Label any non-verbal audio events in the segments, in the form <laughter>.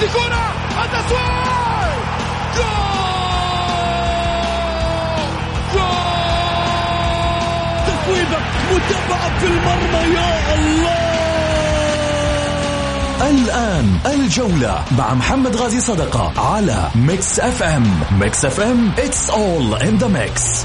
هذه كرة التسويق جول! جول! تصويبة متابعة في المرمى يا الله! الآن الجولة مع محمد غازي صدقة على Mix FM Mix FM it's all in the mix.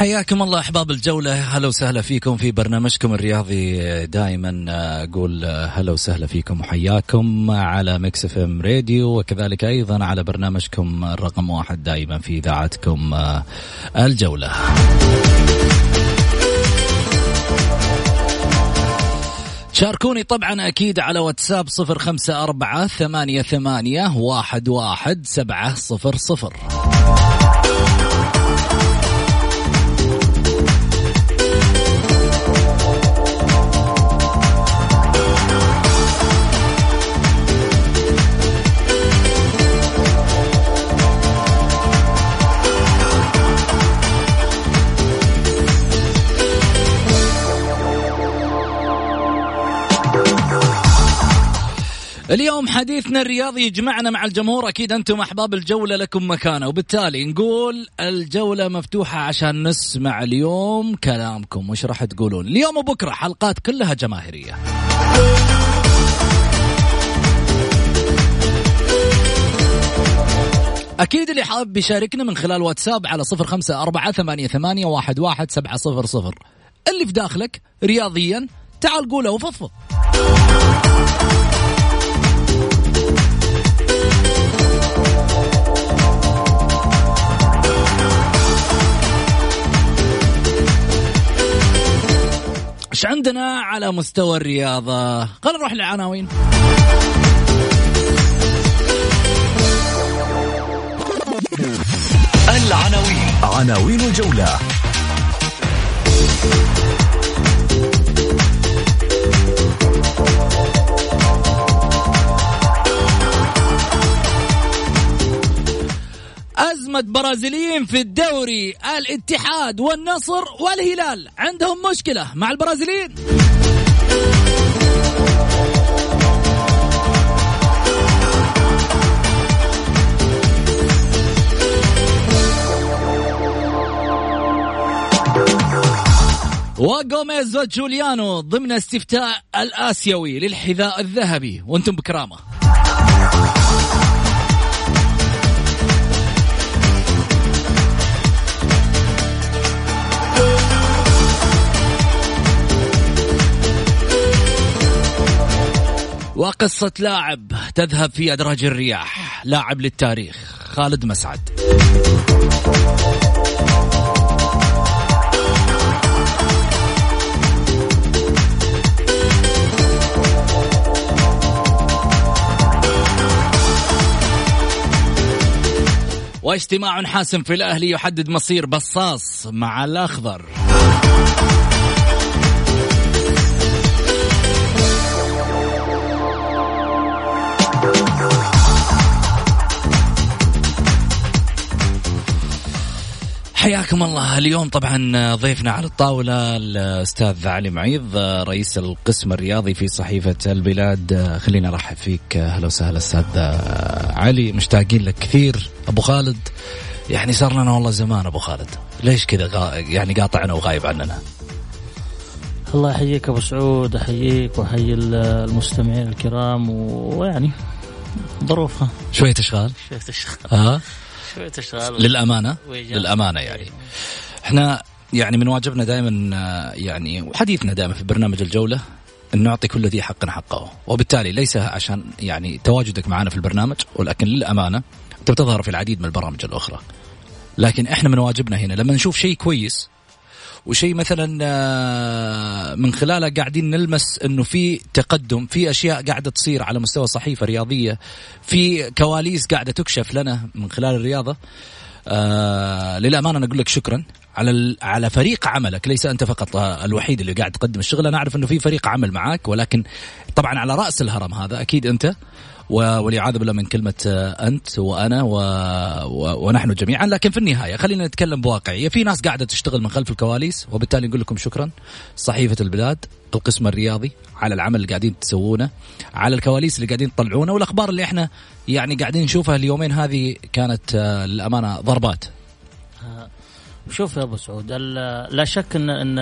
حياكم الله أحباب الجولة. هلا وسهلا فيكم في برنامجكم الرياضي. دائما أقول هلا وسهلا فيكم وحياكم على Mix FM راديو وكذلك أيضا على برنامجكم الرقم واحد دائما في إذاعتكم الجولة. شاركوني طبعا أكيد على واتساب صفر خمسة أربعة ثمانية ثمانية واحد واحد سبعة صفر صفر. اليوم حديثنا الرياضي يجمعنا مع الجمهور أكيد أنتم أحباب الجولة لكم مكانه. وبالتالي نقول الجولة مفتوحة عشان نسمع اليوم كلامكم. وش راح تقولون؟ اليوم وبكرة حلقات كلها جماهيرية. أكيد اللي حاب يشاركنا من خلال واتساب على صفر خمسة أربعة ثمانية, ثمانية واحد, واحد سبعة صفر صفر. اللي في داخلك رياضيا تعال قوله وفضفض. إيش عندنا على مستوى الرياضة. خلينا نروح للعناوين العناوين. عناوين الجولة. أزمة برازيليين في الدوري الاتحاد والنصر والهلال. عندهم مشكلة مع البرازيليين. وغوميز وجوليانو ضمن استفتاء الآسيوي للحذاء الذهبي. وأنتم بكرامة. وقصة لاعب تذهب في أدراج الرياح. لاعب للتاريخ خالد مسعد. واجتماع حاسم في الأهلي يحدد مصير بصاص مع الأخضر. حياكم الله. اليوم طبعا ضيفنا على الطاولة الأستاذ علي معيض رئيس القسم الرياضي في صحيفة البلاد. خلينا أرحب فيك. أهلا وسهلا أستاذ علي. مشتاقين لك كثير. أبو خالد يعني صار لنا والله زمان أبو خالد. ليش كذا يعني قاطعنا وغايب عننا؟ الله يحييك أبو سعود أحييك وأحيي المستمعين الكرام ويعني ظروفها. شوية أشغال؟ شوية أشغال. ها شوية للأمانة. للأمانة يعني. إحنا يعني من واجبنا دائما يعني وحديثنا دائما في برنامج الجولة إن نعطي كل ذي حق حقه. وبالتالي ليس عشان يعني تواجدك معنا في البرنامج ولكن للأمانة انت بتظهر في العديد من البرامج الأخرى. لكن إحنا من واجبنا هنا لما نشوف شيء كويس وشيء مثلا آه، من خلاله قاعدين نلمس إنه في تقدم في أشياء قاعدة تصير على مستوى صحيفة رياضية في كواليس قاعدة تكشف لنا من خلال الرياضة. آه للأمانة أنا أقول لك شكرا. على على فريق عملك ليس أنت فقط الوحيد اللي قاعد تقدم الشغل. أنا أعرف إنه في فريق عمل معك ولكن طبعا على رأس الهرم هذا أكيد أنت والعياذ بالله من كلمة أنت وأنا و... و... ونحن جميعا. لكن في النهاية خلينا نتكلم بواقعية في ناس قاعدة تشتغل من خلف الكواليس وبالتالي نقول لكم شكرا. صحيفة البلاد القسم الرياضي على العمل اللي قاعدين تسوونه على الكواليس اللي قاعدين تطلعونه والأخبار اللي إحنا يعني قاعدين نشوفها اليومين هذه كانت للأمانة ضربات. شوف يا أبو سعود لا شك ان ان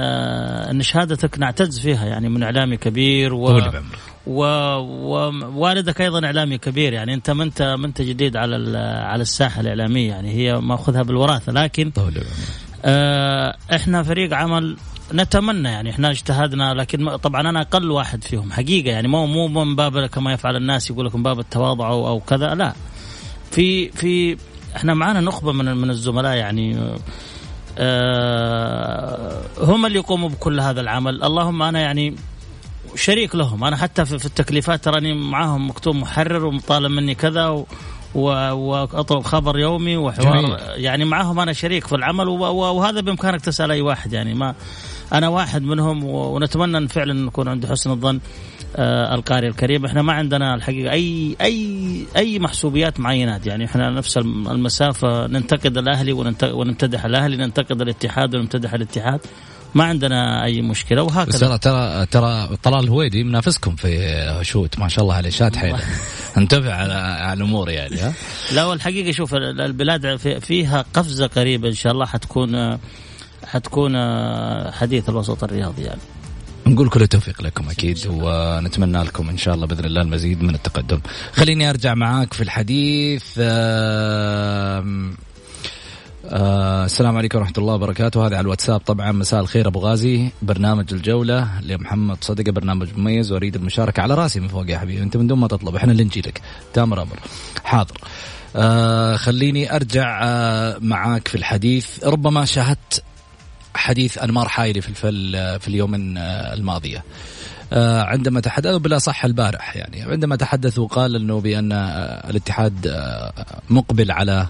إن شهادتك نعتز فيها يعني من إعلامي كبير و ووالدك أيضا إعلامي كبير يعني أنت ما انت ما أنت جديد على على الساحة الإعلامية يعني هي ماخذها بالوراثة لكن آه إحنا فريق عمل نتمنى يعني إحنا اجتهدنا لكن طبعا أنا أقل واحد فيهم حقيقة يعني مو مو من باب كما يفعل الناس يقول لك من باب التواضع أو, أو كذا لا. في في إحنا معانا نخبة من من الزملاء يعني هم اللي يقوموا بكل هذا العمل. اللهم أنا يعني شريك لهم. أنا حتى في التكليفات تراني معاهم مكتوب محرر ومطالب مني كذا و وأطلب خبر يومي وحوار. جميل. يعني معاهم أنا شريك في العمل وهذا بإمكانك تسأل أي واحد يعني ما أنا واحد منهم ونتمنى إن فعلا نكون عند حسن الظن آه القارئ الكريم. إحنا ما عندنا الحقيقة اي اي أي محسوبيات معينات. يعني إحنا نفس المسافة ننتقد الأهلي ونمتدح الأهلي ننتقد الاتحاد ونمتدح الاتحاد. ما عندنا أي مشكلة وهكذا. ترى ترى ترى طلال الهويدي منافسكم في شوت. ما شاء الله عليه. شاد حيله. انتبه على على الأمور يعني ها؟ لا والحقيقة شوف البلاد فيها قفزة قريبة إن شاء الله حتكون حتكون حديث الوسط الرياضي يعني. نقول كل التوفيق لكم أكيد ونتمنى لكم إن شاء الله بإذن الله المزيد من التقدم. خليني أرجع معاك في الحديث آه السلام عليكم ورحمة الله وبركاته. هذا على الواتساب طبعا. مساء الخير أبو غازي برنامج الجولة لمحمد صدقة برنامج مميز وأريد المشاركة على رأسي من فوق يا حبيبي. أنت من دون ما تطلب إحنا اللي نجي لك. تامر أمر. حاضر. آه خليني أرجع آه معاك في الحديث. ربما شاهدت حديث أنمار حايلي في في اليومين الماضية آه عندما تحدث بلا صح البارح يعني عندما تحدث وقال إنه بأن آه الاتحاد آه مقبل على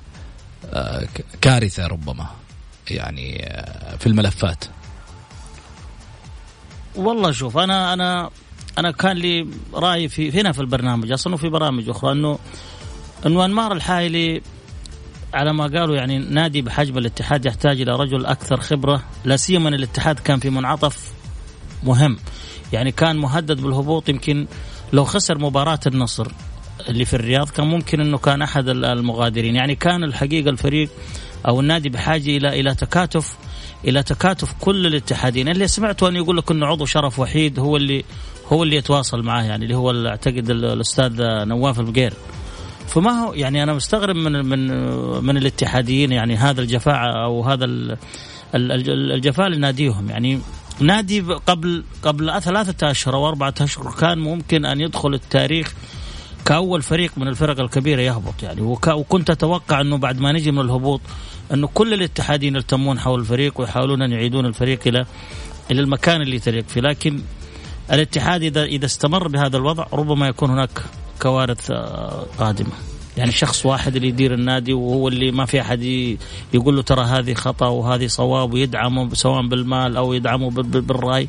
كارثة ربما يعني في الملفات. والله شوف أنا أنا أنا كان لي رأي في هنا في البرنامج أصلا وفي برامج أخرى إنه إنه أنمار الحايلي على ما قالوا يعني نادي بحجم الاتحاد يحتاج إلى رجل أكثر خبرة لا سيما الاتحاد كان في منعطف مهم. يعني كان مهدد بالهبوط يمكن لو خسر مباراة النصر اللي في الرياض كان ممكن إنه كان أحد المغادرين. يعني كان الحقيقة الفريق أو النادي بحاجة إلى إلى تكاتف إلى تكاتف كل الاتحادين. اللي سمعته انه يقول لك إنه عضو شرف وحيد هو اللي هو اللي يتواصل معاه يعني اللي هو أعتقد الأستاذ نواف البقير. فما هو يعني أنا مستغرب من من من الاتحاديين يعني هذا الجفاء أو هذا الجفاء لناديهم يعني نادي قبل قبل ثلاثة أشهر أو أربعة أشهر كان ممكن أن يدخل التاريخ كأول فريق من الفرق الكبيرة يهبط يعني. وكنت أتوقع أنه بعد ما نجي من الهبوط أنه كل الاتحادين يلتمون حول الفريق ويحاولون أن يعيدون الفريق إلى إلى المكان اللي تليق فيه. لكن الاتحاد إذا إذا استمر بهذا الوضع ربما يكون هناك كوارث آه، قادمة. يعني شخص واحد اللي يدير النادي وهو اللي ما في أحد يقول له ترى هذه خطأ وهذه صواب ويدعمه سواء بالمال أو يدعمه بالرأي.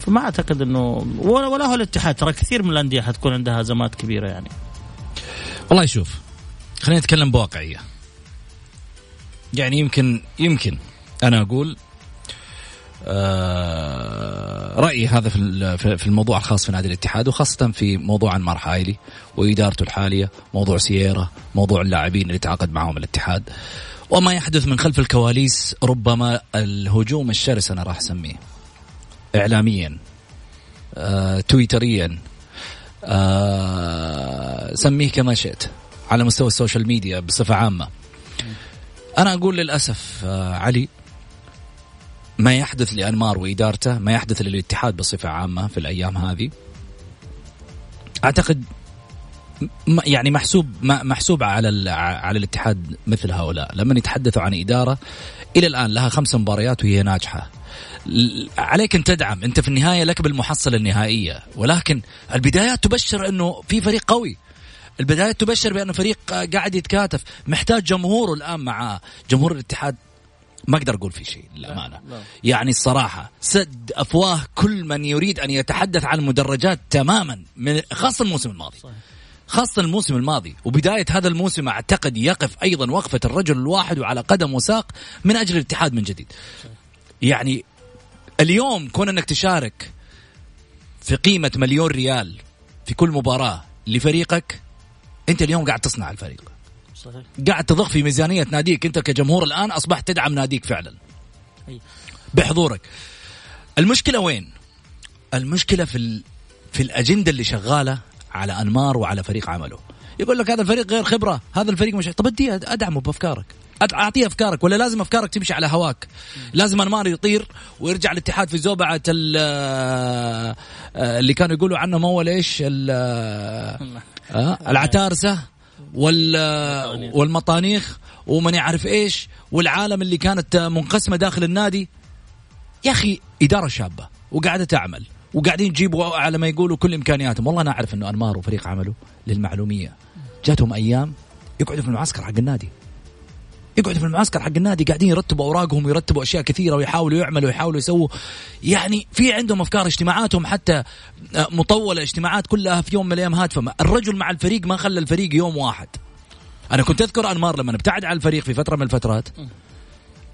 فما أعتقد إنه ولا, ولا هو الاتحاد. ترى كثير من الأندية حتكون عندها أزمات كبيرة يعني. والله شوف خلينا نتكلم بواقعية. يعني يمكن يمكن أنا أقول آه رأيي هذا في في الموضوع الخاص في نادي الاتحاد وخاصة في موضوع أنمار حايلي وإدارته الحالية موضوع سييرا موضوع اللاعبين اللي تعاقد معهم الاتحاد. وما يحدث من خلف الكواليس ربما الهجوم الشرس أنا راح أسميه. اعلاميا آه، تويتريا آه، سميه كما شئت على مستوى ال social media بصفة عامة. أنا أقول للأسف آه، على ما يحدث لأنمار وإدارته ما يحدث للاتحاد بصفة عامة في الأيام هذه. أعتقد يعني محسوب محسوب على على الاتحاد مثل هؤلاء. لما يتحدثوا عن إدارة إلى الآن لها خمس مباريات وهي ناجحة. عليك أن تدعم. أنت في النهاية لك بالمحصلة النهائية. ولكن البدايات تبشر أنه في فريق قوي. البدايات تبشر بأنه فريق قاعد يتكاتف. محتاج جمهوره الآن مع جمهور الاتحاد ما أقدر أقول في شيء للأمانة. يعني الصراحة سد أفواه كل من يريد أن يتحدث عن المدرجات تماما من خاصة الموسم الماضي. صحيح. خاصة الموسم الماضي. وبداية هذا الموسم أعتقد يقف أيضا وقفة الرجل الواحد وعلى قدم وساق من أجل الاتحاد من جديد. يعني اليوم كون أنك تشارك في قيمة مليون ريال في كل مباراة لفريقك أنت اليوم قاعد تصنع الفريق. صحيح. قاعد تضخ في ميزانية ناديك أنت كجمهور الآن أصبحت تدعم ناديك فعلا. أي. بحضورك. المشكلة وين؟ المشكلة في ال... في الأجندة اللي شغالة على أنمار وعلى فريق عمله. يقول لك هذا الفريق غير خبرة هذا الفريق مش طب اديه أدعمه بأفكارك. أعطيه أفكارك ولا لازم أفكارك تمشي على هواك؟ لازم أنمار يطير ويرجع الاتحاد في زوبعة آه، اللي كانوا يقولوا عنهم اول إيش آه، العتارسة. وال والمطانيخ. ومن يعرف إيش والعالم اللي كانت منقسمة داخل النادي. يا أخي إدارة شابة وقاعدة تعمل وقاعدين يجيبوا على ما يقولوا كل إمكانياتهم. والله أنا أعرف إنه أنمار وفريق عمله للمعلومية. جاتهم أيام يقعدوا في المعسكر حق النادي. يقعدوا في المعسكر حق النادي قاعدين يرتبوا أوراقهم ويرتبوا أشياء كثيرة ويحاولوا يعملوا ويحاولوا يسووا. يعني في عندهم أفكار اجتماعاتهم حتى آه، مطولة اجتماعات كلها في يوم من الأيام هادفة. الرجل مع الفريق ما خلى الفريق يوم واحد. أنا كنت أذكر أنمار لما ابتعد عن الفريق في فترة من الفترات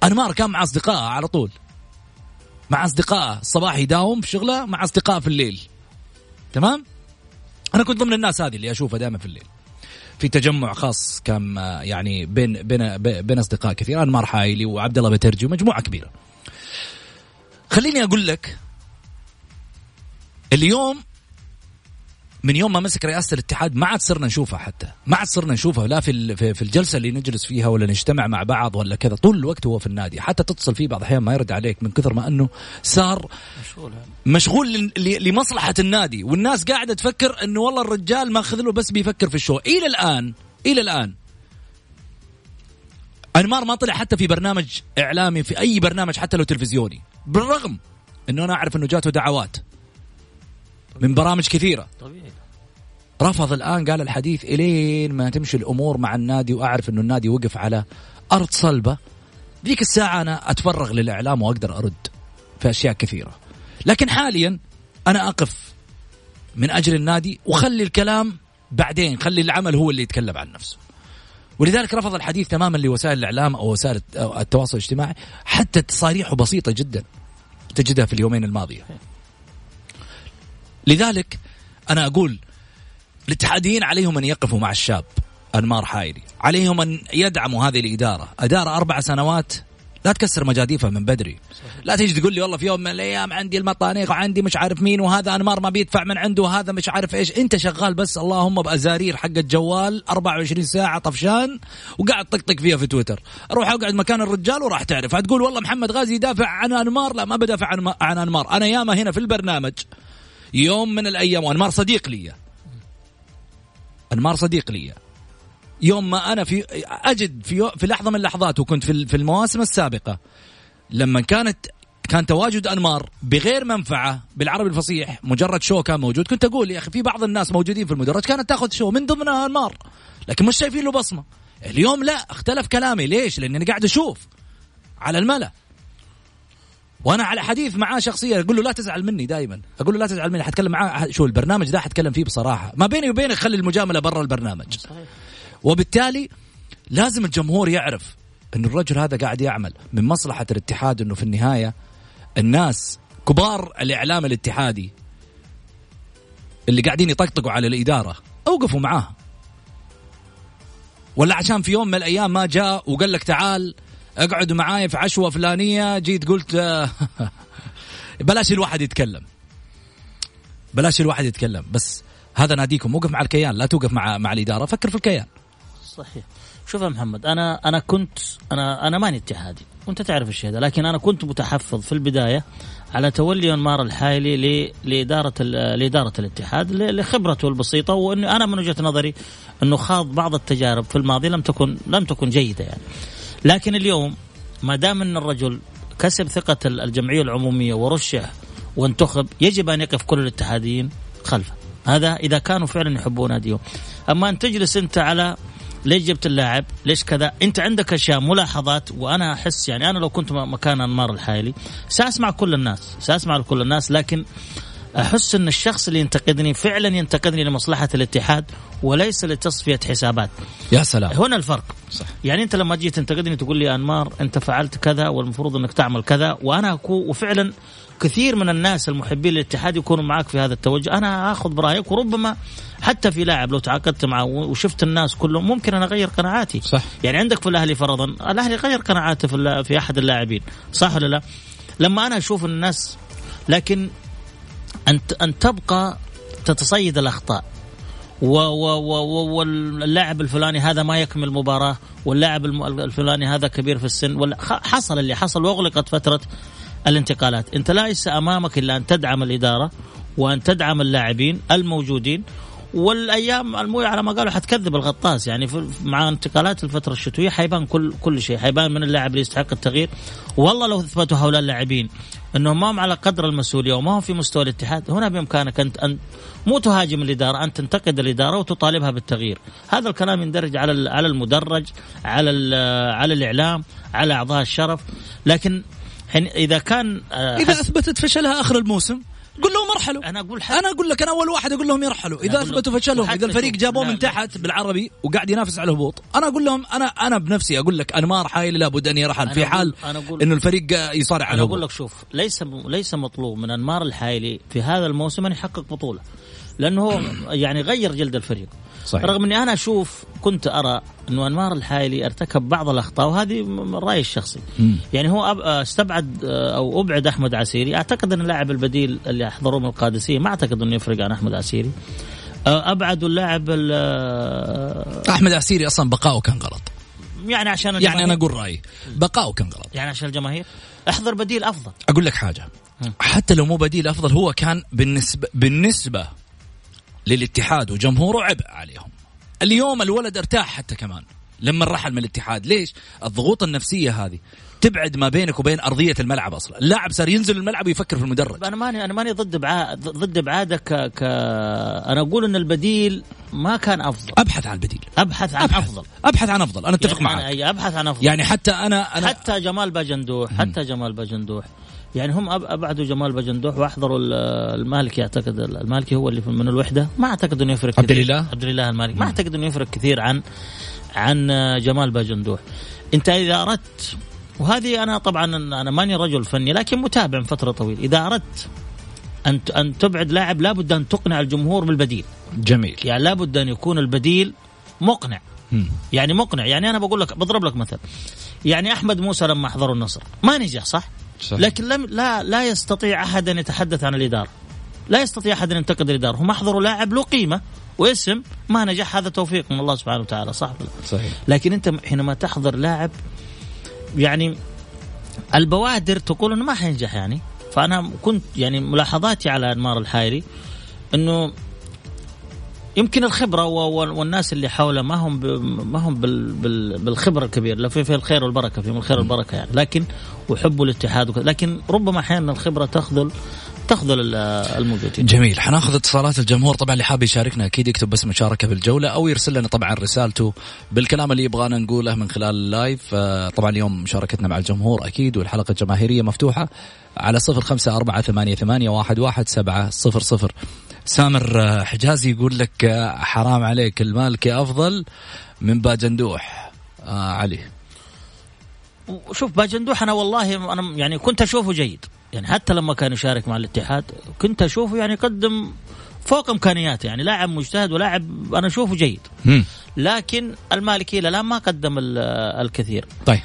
أنمار كان مع اصدقائه على طول. مع اصدقائه الصباح يداوم في شغله مع اصدقائه في الليل. تمام؟ أنا كنت ضمن الناس هذه اللي أشوفها دائما في الليل. في تجمع خاص كان يعني بين بين بين أصدقاء كثير أنمار حايلي وعبد الله بترجي ومجموعة كبيرة. خليني أقول لك اليوم من يوم ما مسك رئاسة الاتحاد ما عاد صرنا نشوفها حتى. ما عاد صرنا نشوفها لا في في الجلسة اللي نجلس فيها ولا نجتمع مع بعض ولا كذا. طول الوقت هو في النادي. حتى تتصل فيه بعض الأحيان ما يرد عليك من كثر ما أنه صار مشغول مشغول لمصلحة النادي. والناس قاعدة تفكر إنه والله الرجال ماخذ له بس بيفكر في الشو. إلى الآن إلى الآن. أنمار ما طلع حتى في برنامج إعلامي في أي برنامج حتى لو تلفزيوني. بالرغم إنه أنا أعرف إنه جاته دعوات. من برامج كثيرة. طبيعي. رفض الآن قال الحديث إلين ما تمشي الأمور مع النادي وأعرف إنه النادي وقف على أرض صلبة. ذيك الساعة أنا أتفرغ للإعلام وأقدر أرد في أشياء كثيرة. لكن حاليا أنا أقف من أجل النادي وخلي الكلام بعدين خلي العمل هو اللي يتكلم عن نفسه. ولذلك رفض الحديث تماما لوسائل الإعلام أو وسائل التواصل الاجتماعي حتى تصاريحه بسيطة جدا تجدها في اليومين الماضية. لذلك أنا أقول الاتحاديين عليهم أن يقفوا مع الشاب أنمار حايري. عليهم أن يدعموا هذه الإدارة. إدارة أربع سنوات لا تكسر مجاديفها من بدري. صحيح. لا تيجي تقول لي والله في يوم من الأيام عندي المطانيق وعندي مش عارف مين وهذا أنمار ما بيدفع من عنده وهذا مش عارف إيش. أنت شغال بس اللهم بأزارير حق الجوال 24 ساعة طفشان وقاعد طقطق فيها في تويتر. أروح أقعد مكان الرجال وراح تعرف. هتقول والله محمد غازي يدافع عن أنمار؟ لا ما بدافع عن عن أنمار. أنا ياما هنا في البرنامج. يوم من الأيام وأنمار صديق لي. أنمار صديق لي. يوم ما أنا في أجد في في لحظة من اللحظات وكنت في في المواسم السابقة لما كانت كان تواجد أنمار بغير منفعة بالعربي الفصيح مجرد شو كان موجود. كنت أقول يا أخي في بعض الناس موجودين في المدرج كانت تأخذ شو من ضمنها أنمار لكن مش شايفين له بصمة. اليوم لا اختلف كلامي. ليش؟ لاني قاعد أشوف على الملا. وأنا على حديث معاه شخصيا أقول له لا تزعل مني دائما أقول له لا تزعل مني حتكلم معاه شو البرنامج ده؟ حتكلم فيه بصراحة. ما بيني وبينك خلي المجاملة برا البرنامج. صحيح. وبالتالي لازم الجمهور يعرف إن الرجل هذا قاعد يعمل من مصلحة الاتحاد إنه في النهاية الناس كبار الإعلام الاتحادي اللي قاعدين يطقطقوا على الإدارة أوقفوا معاه. ولا عشان في يوم من الأيام ما جاء وقال لك تعال اقعد معاي في عشوة فلانية. جيت قلت <laughs> بلاش الواحد يتكلم. بلاش الواحد يتكلم. بس هذا ناديكم وقف مع الكيان لا توقف مع مع الإدارة فكر في الكيان. صحيح. شوف يا محمد أنا أنا كنت أنا أنا ماني اتحادي. وأنت تعرف الشيء هذا لكن أنا كنت متحفظ في البداية على تولي انمار الحايلي لإدارة لإدارة الاتحاد لخبرته البسيطة. وانه أنا من وجهة نظري أنه خاض بعض التجارب في الماضي لم تكن لم تكن جيدة يعني. لكن اليوم ما دام أن الرجل كسب ثقة الجمعية العمومية ورشح وانتخب يجب أن يقف كل الاتحاديين خلفه هذا إذا كانوا فعلا يحبون ناديهم أما أن تجلس أنت على ليش جبت اللاعب؟ ليش كذا؟ أنت عندك أشياء ملاحظات وأنا أحس يعني أنا لو كنت مكان انمار الحايلي سأسمع كل الناس، سأسمع كل الناس لكن أحس أن الشخص اللي ينتقدني فعلا ينتقدني لمصلحة الاتحاد وليس لتصفية حسابات. يا سلام. هنا الفرق. صح. يعني أنت لما تجي تنتقدني تقول لي أنمار أنت فعلت كذا والمفروض أنك تعمل كذا وأنا اكون وفعلا كثير من الناس المحبين للاتحاد يكونوا معك في هذا التوجه أنا آخذ برأيك وربما حتى في لاعب لو تعاقدت معه وشفت الناس كلهم ممكن أنا أغير قناعاتي صح يعني عندك في الأهلي فرضا الأهلي غير قناعاته في, في أحد اللاعبين صح ولا لا لما أنا أشوف الناس لكن أن أن تبقى تتصيد الأخطاء. واللاعب الفلاني هذا ما يكمل المباراة واللاعب الفلاني هذا كبير في السن حصل اللي حصل وأغلقت فترة الانتقالات. أنت ليس أمامك إلا أن تدعم الإدارة وأن تدعم اللاعبين الموجودين والأيام الموية على ما قالوا حتكذب الغطاس. يعني مع انتقالات الفترة الشتوية حيبان كل كل شيء. حيبان من اللاعب اللي يستحق التغيير. والله لو أثبتوا هؤلاء اللاعبين إنهم ما هم على قدر المسؤولية وما هم في مستوى الاتحاد هنا بإمكانك أنت ان مو تهاجم الإدارة أن تنتقد الإدارة وتطالبها بالتغيير. هذا الكلام يندرج على على المدرج على على الإعلام على أعضاء الشرف. لكن إذا كان آه، إذا أثبتت فشلها آخر الموسم قول لهم ارحلوا. أنا أقول أنا أقول لك أنا أول واحد أقول لهم يرحلوا. إذا أثبتوا فشلهم إذا الفريق جابوه من تحت بالعربي وقاعد ينافس على الهبوط. أنا أقول لهم أنا أنا بنفسي أقول لك انمار حايل لابد ان يرحل في حال إنه الفريق يصارع على الهبوط أنا أقول لك شوف ليس ليس مطلوب من أنمار الحايلي في هذا الموسم أن يحقق بطولة. لأنه يعني غير جلد الفريق. صحيح. رغم إني أنا أشوف كنت أرى إنه انمار الحايلي ارتكب بعض الأخطاء وهذه رأيي الشخصي. مم. يعني هو استبعد أو أبعد أحمد عسيري. أعتقد أن اللاعب البديل اللي احضروه من القادسيه ما أعتقد أنه يفرق عن أحمد عسيري. ابعدوا اللاعب أحمد عسيري أصلا بقاؤه كان غلط. يعني عشان الجماهير. يعني أنا أقول رأيي بقاؤه كان غلط. يعني عشان الجماهير؟ احضر بديل أفضل. أقول لك حاجة. حتى لو مو بديل أفضل هو كان بالنسبة بالنسبة للاتحاد وجمهوره عبء عليهم. اليوم الولد ارتاح حتى كمان لما رحل من الاتحاد. ليش؟ الضغوط النفسية هذه تبعد ما بينك وبين أرضية الملعب أصلا. اللاعب صار ينزل الملعب ويفكر في المدرج. أنا ماني أنا ماني ضد بعا... ضد ابعادك ك... ك أنا أقول إن البديل ما كان أفضل. أبحث عن البديل. أبحث عن أبحث. أفضل. أبحث عن أفضل. أنا أتفق يعني معك. أبحث عن أفضل. يعني حتى أنا, أنا... حتى جمال باجندوح حتى جمال باجندوح يعني هم أبعدوا جمال بجندوح وأحضروا المالكي أعتقد المالكي هو اللي من الوحدة. ما أعتقد إنه يفرق عبد الله؟ عبد الله المالكي. ما أعتقد إنه يفرق كثير عن عن جمال باجندوح أنت إذا أردت وهذه أنا طبعا أنا ماني رجل فني لكن متابع من فترة طويلة. إذا أردت أن أن تبعد لاعب لابد أن تقنع الجمهور بالبديل. جميل. يعني لابد أن يكون البديل مقنع. يعني مقنع. يعني أنا بقول لك بضرب لك مثل. يعني أحمد موسى لما أحضروا النصر ما نجح صح؟ صحيح. لكن لم لا لا يستطيع أحد أن يتحدث عن الإدارة. لا يستطيع أحد أن ينتقد الإدارة. هم أحضروا لاعب له قيمة واسم ما نجح. هذا توفيق من الله سبحانه وتعالى. صح. صحيح. لكن أنت حينما تحضر لاعب يعني البوادر تقول إنه ما حينجح يعني. فأنا كنت يعني ملاحظاتي على أنمار الحايري إنه يمكن الخبرة والناس اللي حوله ما هم ما هم بالخبره الكبيره في في الخير والبركة في الخير والبركة يعني. لكن وحبه الاتحاد لكن ربما أحيانا الخبرة تخذل تخذل الموجودين. جميل، حناخذ اتصالات الجمهور. طبعا اللي حاب يشاركنا أكيد يكتب بس مشاركة بالجولة أو يرسل لنا طبعا رسالته بالكلام اللي يبغانا نقوله من خلال اللايف، آه، طبعا اليوم مشاركتنا مع الجمهور أكيد والحلقة الجماهيرية مفتوحة على صفر خمسة أربعة ثمانية, ثمانية واحد, واحد سبعة صفر صفر. سامر حجازي يقول لك آه، حرام عليك المالكي أفضل من باجندوح. آه علي. شوف باجندوح أنا والله أنا يعني كنت أشوفه جيد. يعني حتى لما كان يشارك مع الاتحاد كنت أشوفه يعني يقدم فوق إمكانياته. يعني لاعب مجتهد ولاعب أنا أشوفه جيد. لكن المالكي إلى الآن ما قدم الكثير. طيب.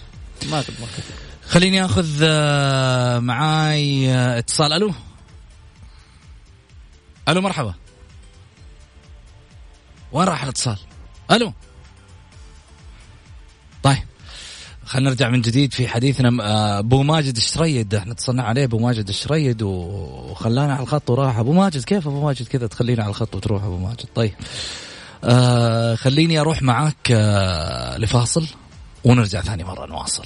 ما قدم الكثير. خليني آخذ آه، معاي آه، اتصال. ألو. ألو مرحبا. وين راح الاتصال؟ ألو. طيب خلينا نرجع من جديد في حديثنا. آه، أبو ماجد الشريد إحنا اتصلنا عليه أبو ماجد الشريد وخلانا على الخط وراح. أبو ماجد كيف أبو ماجد كذا تخلينا على الخط وتروح أبو ماجد؟ طيب آه خليني أروح معاك آه لفاصل ونرجع ثاني مرة نواصل.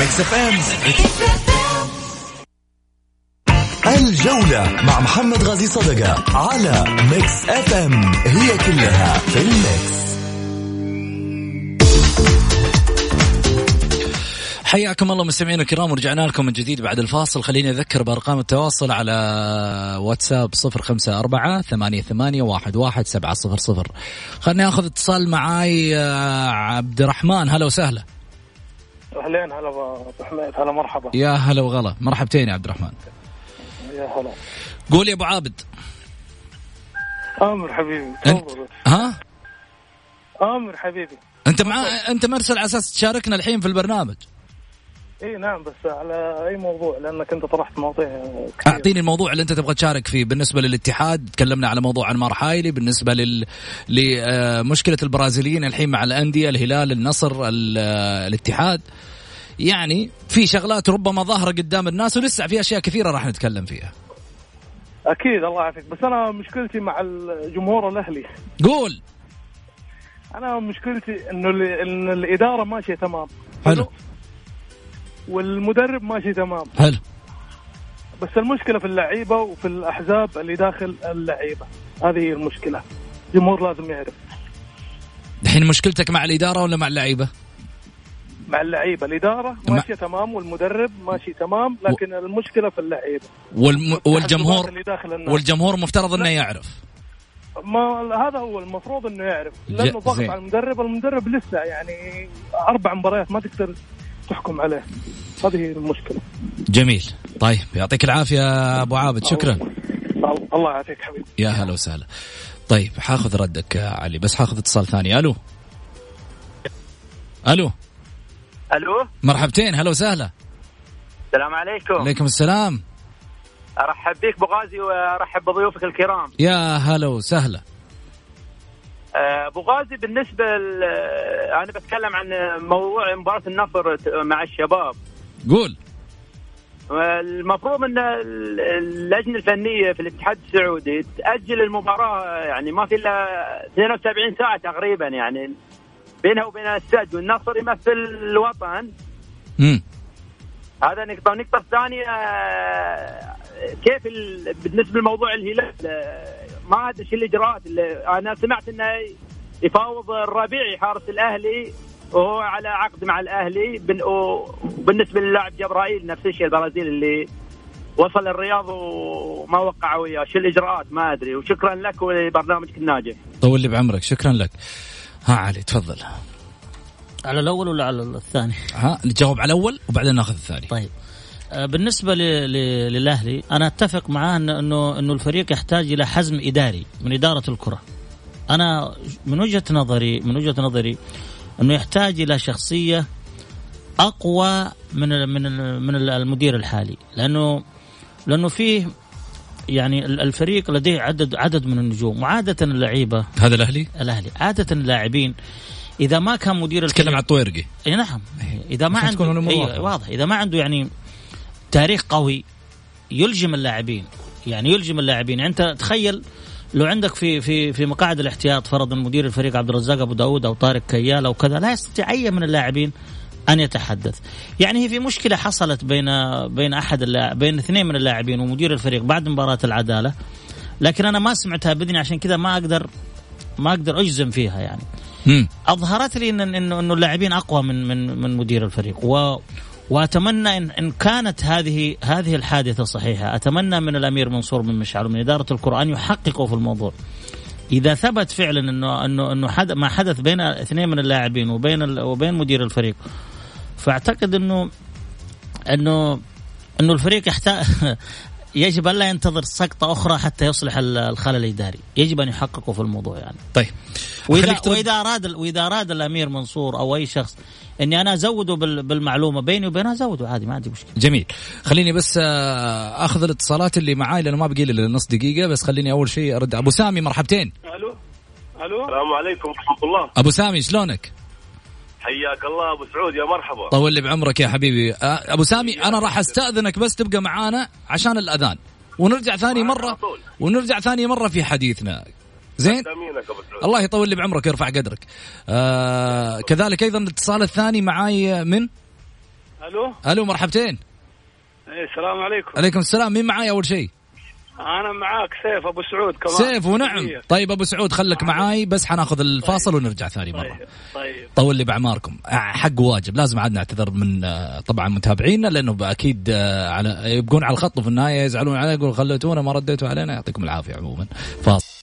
Mix FM الجولة مع محمد غازي صدقة على Mix FM هي كلها في ال Mix. حياكم الله مستمعينا الكرام ورجعنا لكم من جديد بعد الفاصل. خليني أذكر بأرقام التواصل على واتساب صفر خمسة أربعة ثمانية, ثمانية واحد, واحد سبعة صفر صفر. خليني أخذ اتصال معاي آه، عبد الرحمن. هلا وسهلا. أهلين هلا أبو حميد هلا مرحبا. يا هلا وغلا. مرحبتين يا عبد الرحمن. يا هلا. قول يا أبو عابد. آمر حبيبي أنت. ها؟ آمر حبيبي. أنت مع أنت مرسل على أساس تشاركنا الحين في البرنامج. إي نعم بس على أي موضوع؟ لأنك أنت طرحت مواضيع كثير. أعطيني الموضوع اللي أنت تبغى تشارك فيه. بالنسبة للاتحاد تكلمنا على موضوع انمار حايلي. بالنسبة لل لمشكله البرازيليين الحين مع الأندية الهلال النصر ال- آه، الاتحاد. يعني في شغلات ربما ظاهرة قدام الناس ولسه في أشياء كثيرة راح نتكلم فيها. أكيد الله يعافيك. بس أنا مشكلتي مع الجمهور الأهلي. قول. أنا مشكلتي إنه إن الإدارة ماشية تمام. حلو. والمدرب ماشي تمام. حلو. بس المشكلة في اللعيبة وفي الأحزاب اللي داخل اللعيبة. هذه هي المشكلة. الجمهور لازم يعرف. الحين مشكلتك مع الإدارة ولا مع اللعيبة؟ مع اللعيبة. الإدارة ماشية تمام والمدرب ماشي تمام لكن المشكلة في اللعيبة. والم... والجمهور اللي داخل الناس والجمهور مفترض إنه يعرف. ما هذا هو المفروض إنه يعرف. لأنه ضغط. على المدرب المدرب لسه يعني أربع مباريات ما تقدر تحكم عليه. هذه هي المشكلة. جميل. طيب يعطيك العافية أبو عابد. شكرا. الله يعافيك حبيبي. يا هلا وسهلا. طيب حاخذ ردك يا علي. بس حاخذ اتصال ثاني. ألو. ألو. ألو. مرحبتين. هلا وسهلا. السلام عليكم. عليكم السلام. أرحب بك أبو غازي وأرحب بضيوفك الكرام. يا هلا وسهلا. أبو غازي بالنسبة ل- أنا بتكلم عن موضوع مباراة النصر مع الشباب. قول. المفروض إن ال- اللجنة الفنية في الاتحاد السعودي تأجل المباراة يعني ما في إلا 72 ساعة تقريبا يعني بينها وبين السد والنصر يمثل الوطن. امم هذا نقطة، والنقطة الثانية آه، كيف ال... بالنسبة لموضوع الهلال آه، ما ادري إيش الاجراءات اللي أنا سمعت إنه يفاوض الربيعي حارس الأهلي وهو على عقد مع الأهلي بن... وبالنسبة للاعب جبرائيل نفس الشيء البرازيل اللي وصل الرياض وما وقع وياه، شو الإجراءات؟ ما أدري. وشكرا لك ولبرنامجك الناجح. طول لي بعمرك. شكرا لك. ها علي تفضل. على الأول ولا على الثاني؟ ها نجاوب على الأول وبعدين ناخذ الثاني. طيب. بالنسبة ل- ل- للأهلي أنا أتفق معاه إنه إنه الفريق يحتاج إلى حزم إداري من إدارة الكرة. أنا من وجهة نظري من وجهة نظري إنه يحتاج إلى شخصية أقوى من من من ال- المدير الحالي. لأنه لأنه فيه يعني ال- الفريق لديه عدد عدد من النجوم وعادة اللعيبة هذا الأهلي؟ الأهلي. عادة اللاعبين إذا ما كان مدير تكلم الفريق عن الطويرقي إي نعم. إذا ما عنده أيوة واضحة. واضح. إذا ما عنده يعني تاريخ قوي يلجم اللاعبين. يعني يلجم اللاعبين. يعني انت تخيل لو عندك في في في مقاعد الاحتياط فرضا مدير الفريق عبد الرزاق أبو داود أو طارق كيال أو كذا لا يستطيع أي من اللاعبين أن يتحدث. يعني هي في مشكلة حصلت بين بين أحد بين اثنين من اللاعبين ومدير الفريق بعد مباراة العدالة. لكن أنا ما سمعتها باذني عشان كذا ما أقدر ما أقدر أجزم فيها يعني. أظهرت لي انه إنه اللاعبين أقوى من من من مدير الفريق. و وأتمنى ان إن كانت هذه هذه الحادثة صحيحة. أتمنى من الأمير منصور بن مشعل ومن إدارة القرآن يحققوا في الموضوع. إذا ثبت فعلا انه انه إنه حد ما حدث بين اثنين من اللاعبين وبين ال- وبين مدير الفريق فأعتقد انه انه إنه الفريق يحتاج <laughs> يجب الا ينتظر سقطة أخرى حتى يصلح ال- الخلل الإداري. يجب أن يحققوا في الموضوع يعني. طيب واذا. وإذا أراد وإذا أراد الأمير منصور أو أي شخص إني أنا ازوده بال- بالمعلومة بيني وبينها أزوده. عادي ما عندي مشكلة. جميل. خليني بس آه، أخذ الاتصالات اللي معاي لأنه ما بقي لي نص دقيقة بس خليني أول شيء أرد. أبو سامي مرحبتين. ألو؟ ألو؟ السلام عليكم ورحمة الله. أبو سامي شلونك؟ حياك الله أبو سعود يا مرحبا. طول لي بعمرك يا حبيبي. آه، أبو سامي أنا راح أستأذنك بس تبقى معانا عشان الأذان. ونرجع ثاني مرة. ونرجع ثاني مرة في حديثنا. زين؟ الله يطول لي بعمرك ويرفع قدرك. آه كذلك أيضا الاتصال الثاني معاي من؟ ألو؟ ألو مرحبتين. إيه السلام عليكم. عليكم السلام. مين معاي أول شيء؟ أنا معاك سيف أبو سعود كمان. سيف ونعم. طيب أبو سعود خليك معاي بس حناخذ الفاصل ونرجع ثاني مرة. طيب طيب. طول لي باعماركم آه، حق واجب. لازم عاد نعتذر من آه، طبعا متابعينا لأنه أكيد آه، على يبقون على الخط وفي النهاية يزعلون علينا يقول خليتونا ما رديتوا علينا. يعطيكم العافية عموما. فاصل.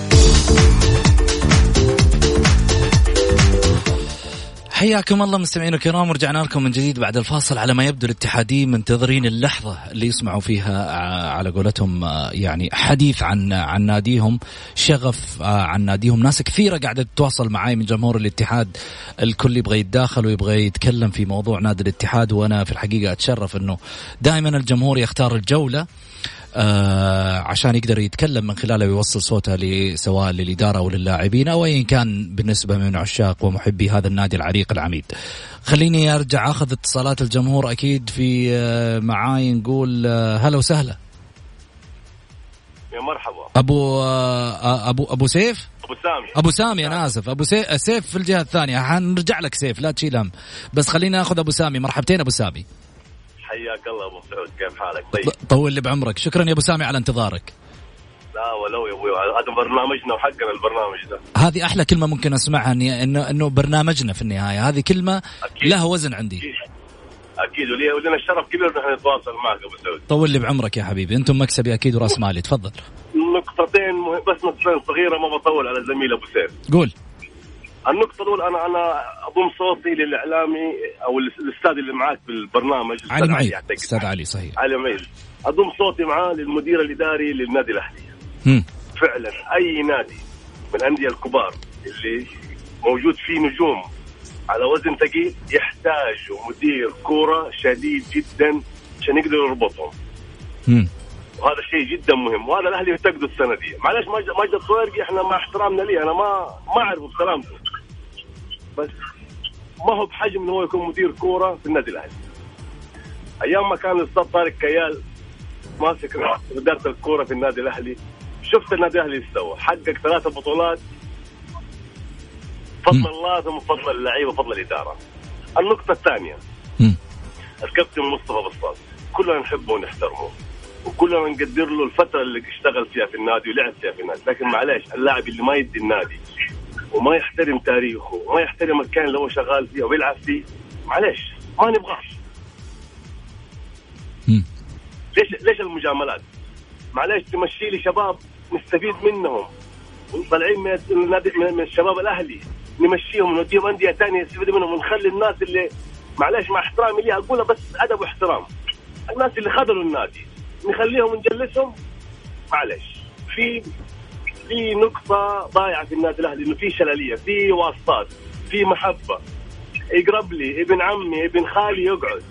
حياكم الله مستمعينا الكرام ورجعنا لكم من جديد بعد الفاصل على ما يبدو الاتحاديين منتظرين اللحظة اللي يسمعوا فيها ع- على قولتهم آه، يعني حديث عن عن ناديهم شغف آه، عن ناديهم. ناس كثيرة قاعدة تتواصل معي من جمهور الاتحاد. الكل يبغى يتداخل ويبغى يتكلم في موضوع نادي الاتحاد وأنا في الحقيقة أتشرف أنه دائما الجمهور يختار الجولة. آه عشان يقدر يتكلم من خلاله ويوصل صوته سواء للإدارة أو للاعبين أو أيا كان بالنسبة من عشاق ومحبي هذا النادي العريق العميد. خليني أرجع أخذ اتصالات الجمهور أكيد في آه معاي نقول آه هلا وسهلا. يا مرحبا. أبو آه أبو أبو سيف؟ أبو سامي. أبو سامي أنا آسف. أبو سيف, سيف في الجهة الثانية. حنرجع لك سيف لا تشيل هم. بس خليني أخذ أبو سامي. مرحبتين أبو سامي. حياك الله أبو سعود كيف حالك؟ طيب. طول لي بعمرك. شكرا يا أبو سامي على انتظارك. لا ولو يا أبوي هذا برنامجنا وحقنا البرنامج ده. هذه أحلى كلمة ممكن أسمعها اني انه إنه برنامجنا في النهاية. هذه كلمة أكيد. لها وزن عندي. أكيد. أكيد ولي ولنا الشرف كبير نحن نتواصل معك أبو سعود. طول لي بعمرك يا حبيبي. أنتم مكسبي أكيد وراس مالي. تفضل. نقطتين بس نقطتين صغيرة ما بطول على زميل أبو سيف قول. النقطة الأولى أنا أنا أضم صوتي للإعلامي أو الأستاذ اللي معاك بالبرنامج علي معي أعتقد. أستاذ علي صحيح. علي معيد أضم صوتي معاه للمدير الإداري للنادي الأهلي. هم. فعلا أي نادي من الأندية الكبار اللي موجود فيه نجوم على وزن ثقيل يحتاج مدير كورة شديد جدا عشان يقدر يربطهم. هم. وهذا شيء جدا مهم. وهذا الأهلي يفتقده السنة دي. معلش ماجد ماجد الصويرقي إحنا مع احترامنا ليه؟ أنا ما ما اعرفه بسلامته بس ما هو بحجم إنه هو يكون مدير كورة في النادي الأهلي. أيام ما كان الأستاذ طارق كيال ماسك إدارة الكورة في النادي الأهلي شفت النادي الأهلي إيش سوى؟ حقق ثلاثة بطولات. فضل الله ثم فضل اللعيبة وفضل الإدارة. النقطة الثانية. الكابتن مصطفى بسطام كلنا نحبه ونحترمه وكلنا نقدر له الفترة اللي اشتغل فيها في النادي ولعب فيها في النادي. لكن معلش اللاعب اللي ما يدي النادي وما يحترم تاريخه وما يحترم المكان اللي هو شغال فيه وبيلعب فيه. معلش ما نبغاه. ليش ليش المجاملات؟ معلش تمشي لي شباب نستفيد منهم. طالعين من النادي من الشباب الأهلي نمشيهم ونوديهم أندية ثانية نستفيد منهم ونخلي الناس اللي معلش مع احترامي ليها اقولها بس أدب واحترام. الناس اللي خذلوا النادي نخليهم نجلسهم. معلش في في نقطة ضايعة في النادي الأهلي إنه في شلالية، في واسطات، في محبة. يقرب لي ابن عمي ابن خالي يقعد.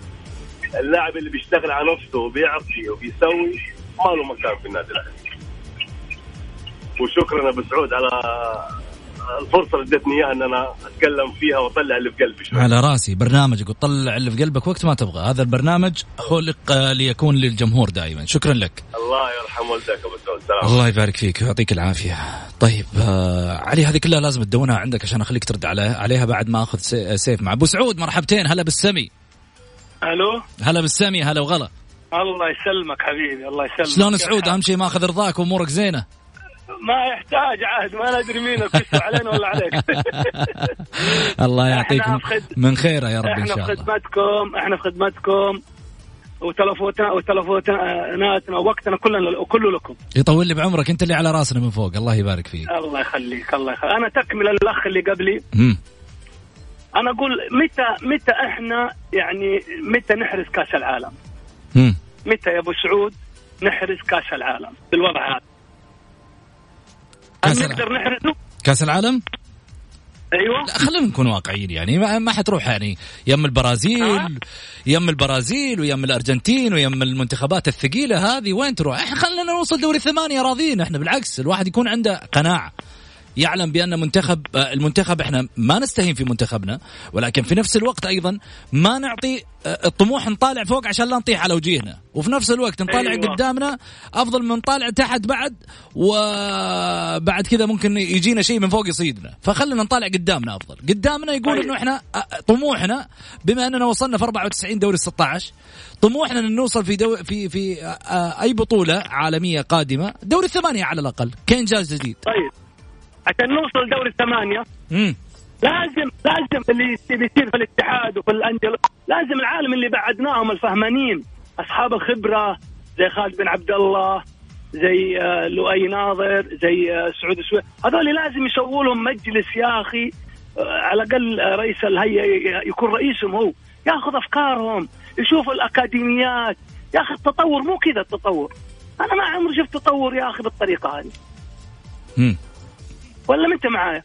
اللاعب اللي بيشتغل على نفسه وبيعطي وبيسوي ما له مكان في النادي الأهلي. وشكرا أبو سعود على الفرصة اللي ادتني إياها إن أنا أتكلم فيها وأطلع اللي في قلبي شوي. على رأسي برنامجك وطلع اللي في قلبك وقت ما تبغى. هذا البرنامج خلق آه، ليكون للجمهور دائما. شكرا لك. الله يرحم والدك أبو سعود. سلام. الله يبارك فيك ويعطيك العافية. طيب آه علي هذه كلها لازم تدونها عندك عشان أخليك ترد على عليها بعد ما أخذ سي- سيف مع أبو سعود. مرحبتين. هلا بالسمي. ألو؟ هلا بالسمي. هلا وغلا. الله يسلمك حبيبي الله يسلمك. شلون سعود؟ أهم شيء ماخذ رضاك وأمورك زينة. ما يحتاج عهد ما ندري مين الكسر علينا ولا عليك. <laughs> الله يعطيكم في من خيره يا رب إن إحنا شاء في الله. خدمتكم إحنا في خدمتكم وتلفوتنا وتلفوتناتنا ووقتنا كلنا كله لكم. يطول لي بعمرك أنت اللي على راسنا من فوق الله يبارك فيك. الله يخليك الله يخليك. أنا تكمل الاخ اللي قبلي. أنا أقول متى متى إحنا يعني متى نحرز كأس العالم. متى يا أبو سعود نحرز كأس العالم بالوضع هذا كأس نقدر نحرزه؟ كأس العالم أيوه لا خلينا نكون واقعيين يعني ما, ما حتروح يعني يم البرازيل آه. يم البرازيل ويم الأرجنتين ويم المنتخبات الثقيلة هذه وين تروح؟ إحنا خلينا نوصل دوري ثمانيه راضيين إحنا بالعكس الواحد يكون عنده قناعة يعلم بأن منتخب آه، المنتخب إحنا ما نستهين في منتخبنا ولكن في نفس الوقت أيضا ما نعطي آه، الطموح نطالع فوق عشان لا نطيح على وجيهنا. وفي نفس الوقت نطالع أيوة. قدامنا أفضل من نطالع تحت بعد وبعد كذا ممكن يجينا شيء من فوق يصيدنا. فخلينا نطالع قدامنا أفضل. قدامنا يقول طيب. إنه إحنا آه، طموحنا بما أننا وصلنا في 94 دوري 16 طموحنا إن نوصل في دو في في أي بطولة عالمية قادمة دوري الثمانية على الأقل كانجاز جديد. طيب. عشان نوصل دوري الثمانية. لازم لازم اللي اللي يصير في الاتحاد وفي الأندية. لازم العالم اللي بعدناهم الفهمانين. أصحاب الخبرة زي خالد بن عبد الله زي آه، لؤي ناظر زي آه، سعود السويد هذول لازم يسووا لهم مجلس يا أخي آه، على الأقل رئيس الهيئه يكون رئيسهم هو. ياخذ أفكارهم يشوف الأكاديميات. يا أخي التطور مو كذا التطور. أنا ما عمري شفت تطور يا أخي بالطريقة هذه. ولا ما انت معايا؟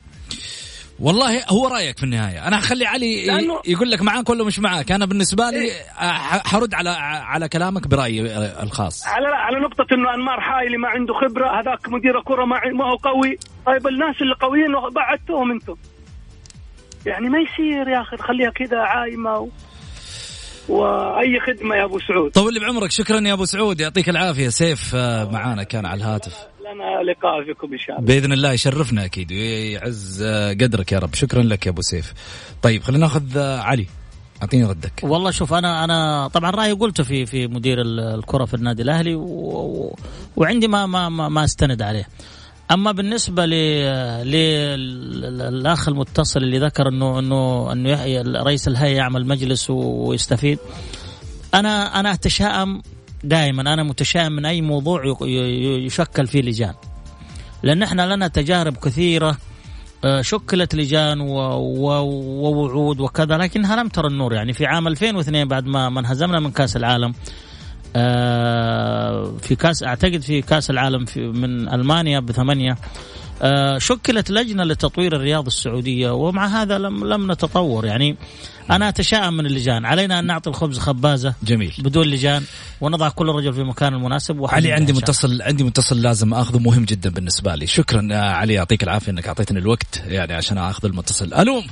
والله هو رأيك في النهاية. أنا هخلي علي لأنه- يقول لك معاك ولا مش معاك. أنا بالنسبة لي ح- حرد على على كلامك برأيي الخاص. على على نقطة إنه أنمار حايلي ما عنده خبرة هذاك مدير كرة ما ما هو قوي. طيب الناس اللي قويين بعدتوهم أنتم. يعني ما يصير يا أخي خليها كذا عايمة و... وأي خدمة يا أبو سعود. طول لي بعمرك. شكرا يا أبو سعود. يعطيك العافية. سيف آه، معانا كان على الهاتف. لنا لقاء فيكم إن شاء الله. بإذن الله يشرفنا أكيد ويعز قدرك يا رب. شكرا لك يا أبو سيف. طيب خلينا نأخذ علي. أعطيني ردك. والله شوف أنا أنا طبعا رايي قلته في في مدير ال- الكرة في النادي الأهلي و و وعندي ما ما ما, ما أستند عليه. أما بالنسبة ل للأخ المتصل اللي ذكر انه انه إنه رئيس الهيئة يعمل مجلس ويستفيد أنا أنا أتشائم دائما أنا متشائم من أي موضوع يشكل فيه لجان. لأن إحنا لنا تجارب كثيرة آه، شكلت لجان ووعود وكذا لكنها لم ترى النور. يعني في عام 2002 بعد ما انهزمنا من كأس العالم آه، في كأس أعتقد في كأس العالم في من ألمانيا بثمانية شكلت لجنة لتطوير الرياضه السعودية ومع هذا لم لم نتطور. يعني أنا أتشائم من اللجان. علينا أن نعطي الخبز خبازة جميل. بدون لجان ونضع كل رجل في مكانه المناسب. علي عندي. متصل عندي متصل لازم آخذه مهم جدا بالنسبة لي. شكرا يا علي يعطيك العافية إنك أعطيتني الوقت يعني عشان آخذ المتصل. ألو؟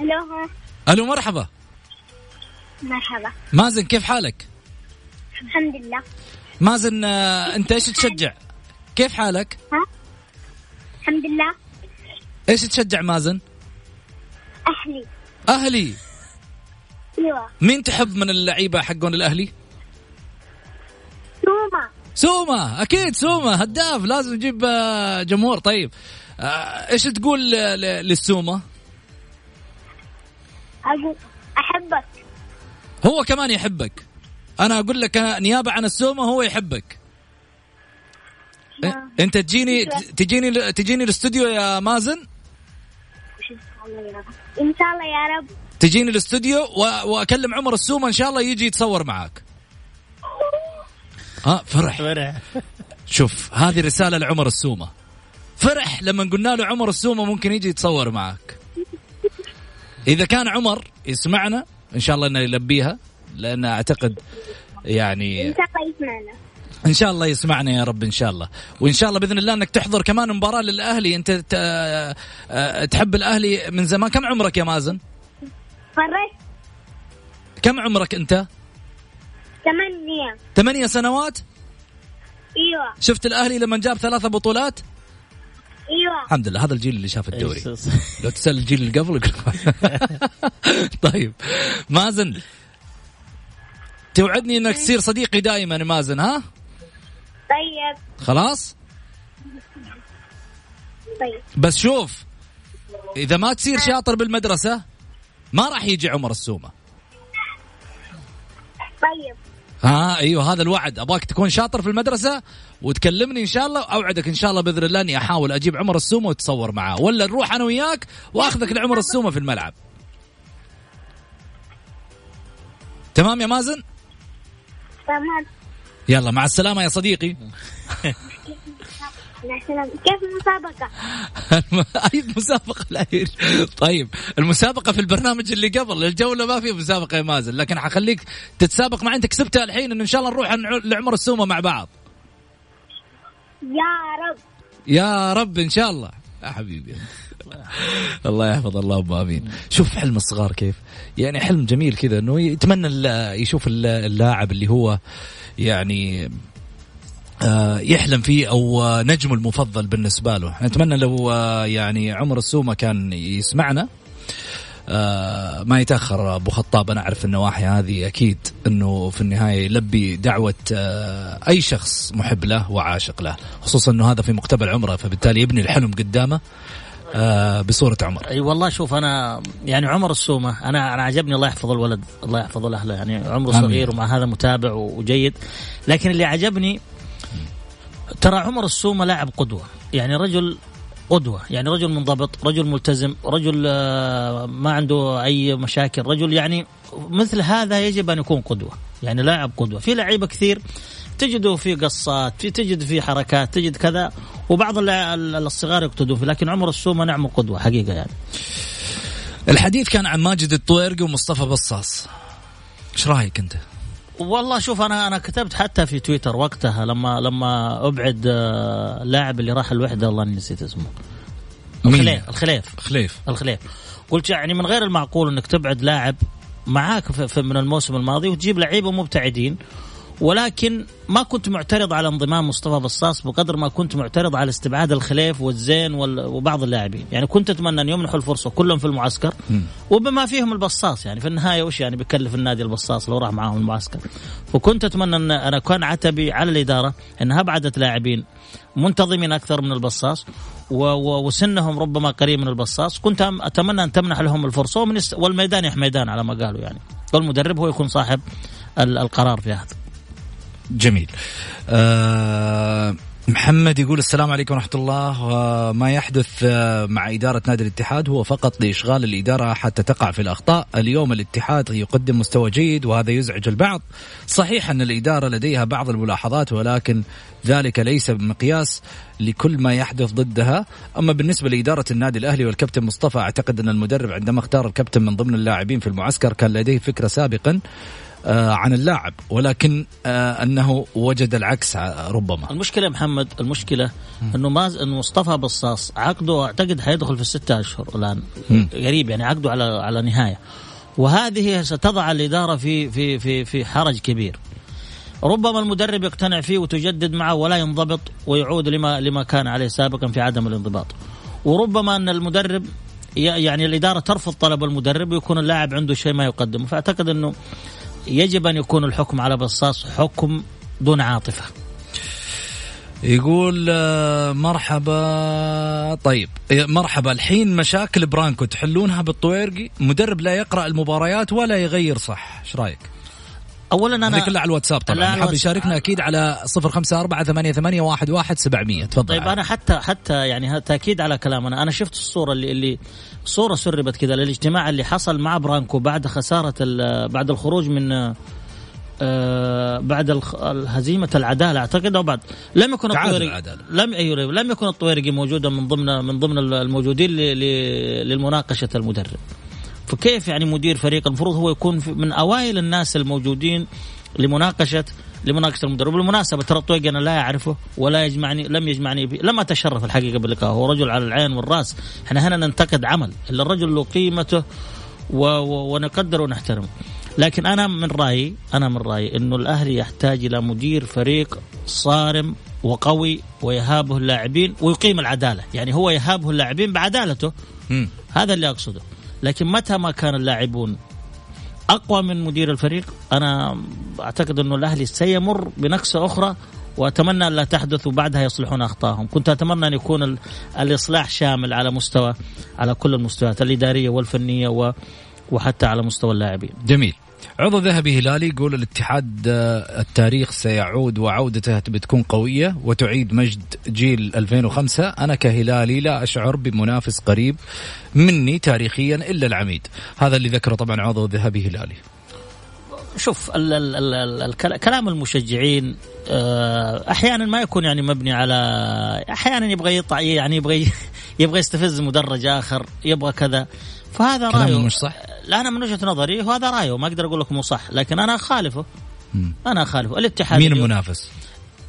ألو. ألو مرحبا. مرحبا. مازن كيف حالك؟ الحمد لله. مازن آه، أنت إيش تشجع؟ كيف حالك؟ الحمد لله. إيش تشجع مازن؟ أهلي. أهلي. أيوه. مين تحب من اللعيبة حقون الأهلي؟ سوما. سوما أكيد سوما هداف لازم نجيب آه، جمهور. طيب آه، إيش تقول للسوما؟ أحبك. هو كمان يحبك. أنا أقول لك أنا نيابة عن السوما هو يحبك. إنت تجيني تجيني تجيني الاستوديو يا مازن؟ إن شاء الله يا رب. تجيني الاستوديو و- وأكلم عمر السومة إن شاء الله يجي يتصور معاك. ها فرح. شوف هذه رسالة لعمر السومة. فرح لما قلنا له عمر السومة ممكن يجي يتصور معاك. إذا كان عمر يسمعنا إن شاء الله إنه يلبيها لأن أعتقد يعني إن شاء الله يسمعنا. إن شاء الله يسمعنا يا رب إن شاء الله. وإن شاء الله بإذن الله إنك تحضر كمان مباراة للأهلي. أنت آه، آه، تحب الأهلي من زمان؟ كم عمرك يا مازن؟ فرشت كم عمرك أنت؟ ثمانية. ثمانية سنوات؟ أيوه. شفت الأهلي لما جاب ثلاثة بطولات؟ أيوه. الحمد لله هذا الجيل اللي شاف الدوري. إيش- لو تسأل الجيل اللي قبل. <laughs> طيب. مازن توعدني إنك تصير صديقي دائما يا مازن ها؟ طيب. خلاص؟ طيب. بس شوف إذا ما تصير شاطر بالمدرسة ما راح يجي عمر السومة. طيب. ها أيوه هذا الوعد. أبغاك تكون شاطر في المدرسة وتكلمني إن شاء الله أوعدك إن شاء الله بإذن الله إني أحاول أجيب عمر السومة وتصور معاه. ولا نروح أنا وياك وأخذك لعمر السومة في الملعب. تمام يا مازن؟ تمام. يلا مع السلامة يا صديقي. كيف المسابقة؟ <laughs> أي مسابقه لا يج- طيب المسابقة في البرنامج اللي قبل الجولة ما في مسابقة يا مازن لكن حخليك تتسابق مع أنت كسبتها الحين إن ان شاء الله نروح لعمر السومة مع بعض. يا رب. يا رب إن شاء الله. يا حبيبي. الله يحفظ الله ابو آمين. شوف حلم الصغار كيف. يعني حلم جميل كذا إنه يتمنى يشوف الل- اللاعب اللي هو يعني آه، يحلم فيه أو آه، نجمه المفضل بالنسبة له. نتمنى لو آه، يعني عمر السومة كان يسمعنا. ما يتأخر أبو خطاب. أنا أعرف النواحي هذه. أكيد إنه في النهاية يلبي دعوة أي شخص محب له وعاشق له. خصوصا إنه هذا في مقتبل عمره فبالتالي يبني الحلم قدامه. بصورة عمر. أي والله شوف أنا يعني عمر السومة أنا أنا عجبني الله يحفظ الولد الله يحفظ أهله يعني عمره. صغير ومع هذا متابع وجيد. لكن اللي عجبني ترى عمر السومة لاعب قدوة يعني رجل قدوة يعني رجل منضبط رجل ملتزم رجل آه، ما عنده أي مشاكل رجل يعني مثل هذا يجب أن يكون قدوة يعني لاعب قدوة. في لعيبة كثير تجده في قصات في تجد في حركات تجد كذا وبعض الصغار يقتدون فيه لكن عمر السومة نعم قدوة حقيقة يعني. الحديث كان عن ماجد الطويرقي ومصطفى بصاص. إيش رأيك أنت؟ والله شوف أنا أنا كتبت حتى في تويتر وقتها لما لما أبعد آه، اللاعب اللي راح الوحدة الله إني نسيت اسمه. مين؟ الخليف الخليف. خليف الخليف. قلت يعني من غير المعقول إنك تبعد لاعب معاك في- من الموسم الماضي وتجيب لعيبة مبتعدين ولكن ما كنت معترض على انضمام مصطفى بصاص بقدر ما كنت معترض على استبعاد الخليف والزين وال- وبعض اللاعبين. يعني كنت أتمنى أن يمنحوا الفرصة كلهم في المعسكر. وبما فيهم البصاص يعني في النهاية وش يعني بيكلف النادي البصاص لو راح معاهم المعسكر؟ فكنت أتمنى أن أنا كان عتبي على الإدارة انها أبعدت لاعبين منتظمين أكثر من البصاص وسنهم ربما قريب من البصاص. كنت أتمنى أن تمنح لهم الفرصة. والميدان يح ميدان على ما قالوا يعني. والمدرب هو يكون صاحب ال- القرار في هذا. جميل. آه محمد يقول السلام عليكم ورحمة الله. وما يحدث آه، مع إدارة نادي الاتحاد هو فقط لإشغال الإدارة حتى تقع في الأخطاء. اليوم الاتحاد يقدم مستوى جيد وهذا يزعج البعض. صحيح أن الإدارة لديها بعض الملاحظات ولكن ذلك ليس بمقياس لكل ما يحدث ضدها. أما بالنسبة لإدارة النادي الأهلي والكابتن مصطفى أعتقد أن المدرب عندما اختار الكابتن من ضمن اللاعبين في المعسكر كان لديه فكرة سابقا. آه، عن اللاعب ولكن آه، أنه وجد العكس ع- ربما. المشكلة محمد المشكلة إنه ما إنه مصطفى بصاص عقده أعتقد حيدخل في الستة أشهر الآن. قريب يعني عقده على على نهاية. وهذه ستضع الإدارة في في في في حرج كبير. ربما المدرب يقتنع فيه وتجدد معه ولا ينضبط ويعود لما لما كان عليه سابقا في عدم الانضباط. وربما أن المدرب يعني الإدارة ترفض طلب المدرب ويكون اللاعب عنده شيء ما يقدمه. فأعتقد إنه يجب أن يكون الحكم على بصاص حكم دون عاطفة. يقول آه، مرحبا. طيب إيه، مرحبا. الحين مشاكل برانكو تحلونها بالطويرقي؟ مدرب لا يقرأ المباريات ولا يغير صح. إيش رأيك؟ اولا أنا كلها على الواتساب طبعا. حاب. يشاركنا أكيد على صفر خمسة أربعة ثمانية ثمانية واحد واحد سبعمية. تفضل طيب. أنا حتى حتى يعني تأكيد على كلامنا. أنا شفت الصورة اللي اللي صورة سربت كذا للاجتماع اللي حصل مع برانكو بعد خسارة بعد الخروج من آه، بعد هزيمه العدالة. أعتقد أو بعد. لم يكن الطويرقي العدالة. لم أيوه لم يكن الطويرقي موجودا من ضمن من ضمن الموجودين ل- ل- للمناقشة المدرب. فكيف يعني مدير فريق المفروض هو يكون من أوائل الناس الموجودين لمناقشه لمناقشة المدرب؟ بالمناسبة ترى الطويق أنا لا أعرفه ولا يجمعني لم يجمعني به لم أتشرف الحقيقة بلقائه. هو رجل على العين والرأس. إحنا هنا ننتقد عمل إلا الرجل له قيمته و... و... ونقدر ونحترمه لكن أنا من رايي أنا من رأيي إنه الأهلي يحتاج إلى مدير فريق صارم وقوي ويهابه اللاعبين ويقيم العدالة. يعني هو يهابه اللاعبين بعدالته. مم. هذا اللي أقصده. لكن متى ما كان اللاعبون أقوى من مدير الفريق أنا أعتقد أنه الأهلي سيمر بنكسة أخرى وأتمنى أن لا تحدث وبعدها يصلحون اخطائهم، كنت أتمنى أن يكون ال- الإصلاح شامل على مستوى على كل المستويات الإدارية والفنية و وحتى على مستوى اللاعبين. جميل عضو ذهبي هلالي يقول الاتحاد آه، التاريخ سيعود وعودته بتكون قوية وتعيد مجد جيل 2005 أنا كهلالي لا أشعر بمنافس قريب مني تاريخيا إلا العميد. هذا اللي ذكره طبعا عضو ذهبي هلالي. شوف ال ال ال ال الكلا- كلام المشجعين آه، أحيانا ما يكون يعني مبني على أحيانا يبغى يطع يعني يبغى <laughs> يبغى يستفز مدرج آخر يبغى كذا. فهذا رأيه مش صح؟ لا أنا من وجهة نظري وهذا رأيه ما أقدر أقول لك مو صح لكن أنا أخالفه مم. أنا أخالفه الاتحاد مين المنافس؟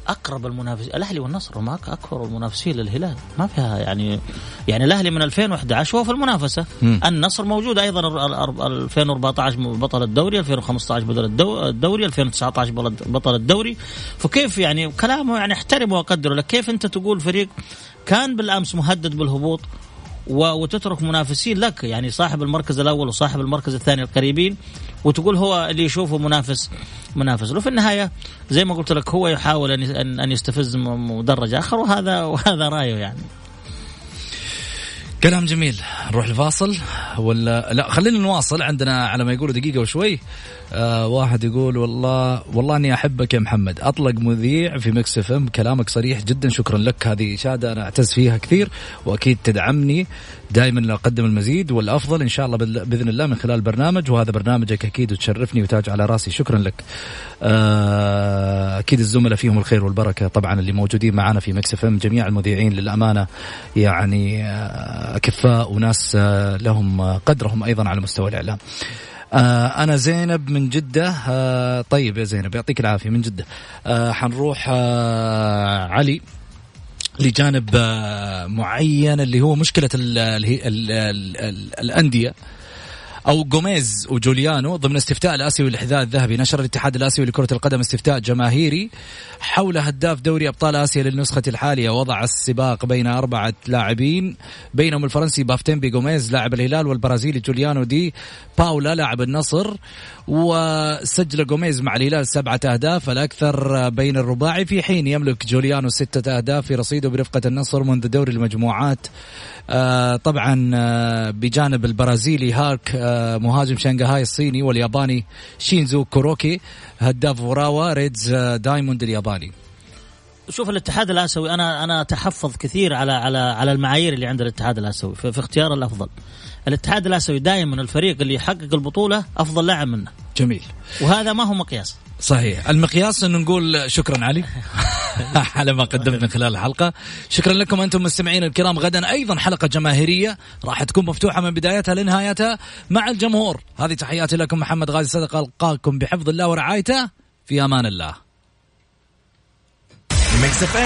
أقرب المنافس الأهلي والنصر هم أكبر المنافسين للهلال ما فيها يعني يعني الأهلي من 2011 هو في المنافسة مم. النصر موجود أيضا ال- ال- ال- 2014 بطل الدوري 2015 بطل الدو- الدوري 2019 بطل- الدوري فكيف يعني كلامه يعني أحترمه وأقدره لك كيف أنت تقول فريق كان بالأمس مهدد بالهبوط وتترك منافسين لك يعني صاحب المركز الأول وصاحب المركز الثاني القريبين وتقول هو اللي يشوفه منافس منافس له. في النهاية زي ما قلت لك هو يحاول أن ان يستفز مدرج آخر وهذا وهذا رأيه يعني. كلام جميل. نروح لفاصل ولا لا خلينا نواصل. عندنا على ما يقولوا دقيقة وشوي. آه واحد يقول والله والله إني أحبك يا محمد. أطلق مذيع في Mix FM. كلامك صريح جدا. شكرا لك. هذه شهاده أنا أعتز فيها كثير وأكيد تدعمني. دائما لاقدم المزيد والأفضل إن شاء الله بإذن الله من خلال برنامج. وهذا برنامجك أكيد وتشرفني وتاج على راسي. شكرا لك. آه أكيد الزملاء فيهم الخير والبركة طبعا اللي موجودين معنا في Mix FM. جميع المذيعين للأمانة يعني آه، وناس آه، لهم قدرهم أيضا على مستوى الإعلام. آه أنا زينب من جدة. آه طيب يا زينب يعطيك العافية من جدة. آه حنروح آه على لجانب آه معين اللي هو مشكلة ال ال ال ال ال الأندية. أو جوميز وجوليانو ضمن استفتاء الآسيوي للحذاء الذهبي نشر الاتحاد الآسيوي لكرة القدم استفتاء جماهيري حول هداف دوري أبطال آسيا للنسخة الحالية. وضع السباق بين أربعة لاعبين بينهم الفرنسي بافتيمبي جوميز لاعب الهلال والبرازيلي جوليانو دي باولا لاعب النصر وسجل جوميز مع الهلال سبعة أهداف. الأكثر بين الرباعي في حين يملك جوليانو ستة أهداف في رصيده برفقة النصر منذ دوري المجموعات. آه طبعا آه بجانب البرازيلي هالك آه مهاجم شنغهاي الصيني والياباني شينزو كوروكي هداف أوراوا ريدز دايموند الياباني. شوف الاتحاد الاسيوي أنا أنا أتحفظ كثير على على على المعايير اللي عند الاتحاد الاسيوي في, في اختيار الأفضل. الاتحاد الاسيوي دائما الفريق اللي يحقق البطولة أفضل لاعب منه. جميل. وهذا ما هو مقياس. صحيح. المقياس إنه نقول شكرا علي. <laughs> على ما قدمت من خلال الحلقة. شكرا لكم أنتم مستمعين الكرام. غدا أيضا حلقة جماهيرية راح تكون مفتوحة من بدايتها لنهايتها مع الجمهور. هذه تحياتي لكم محمد غازي صدقه ألقاكم بحفظ الله ورعايته. في أمان الله. Mix FM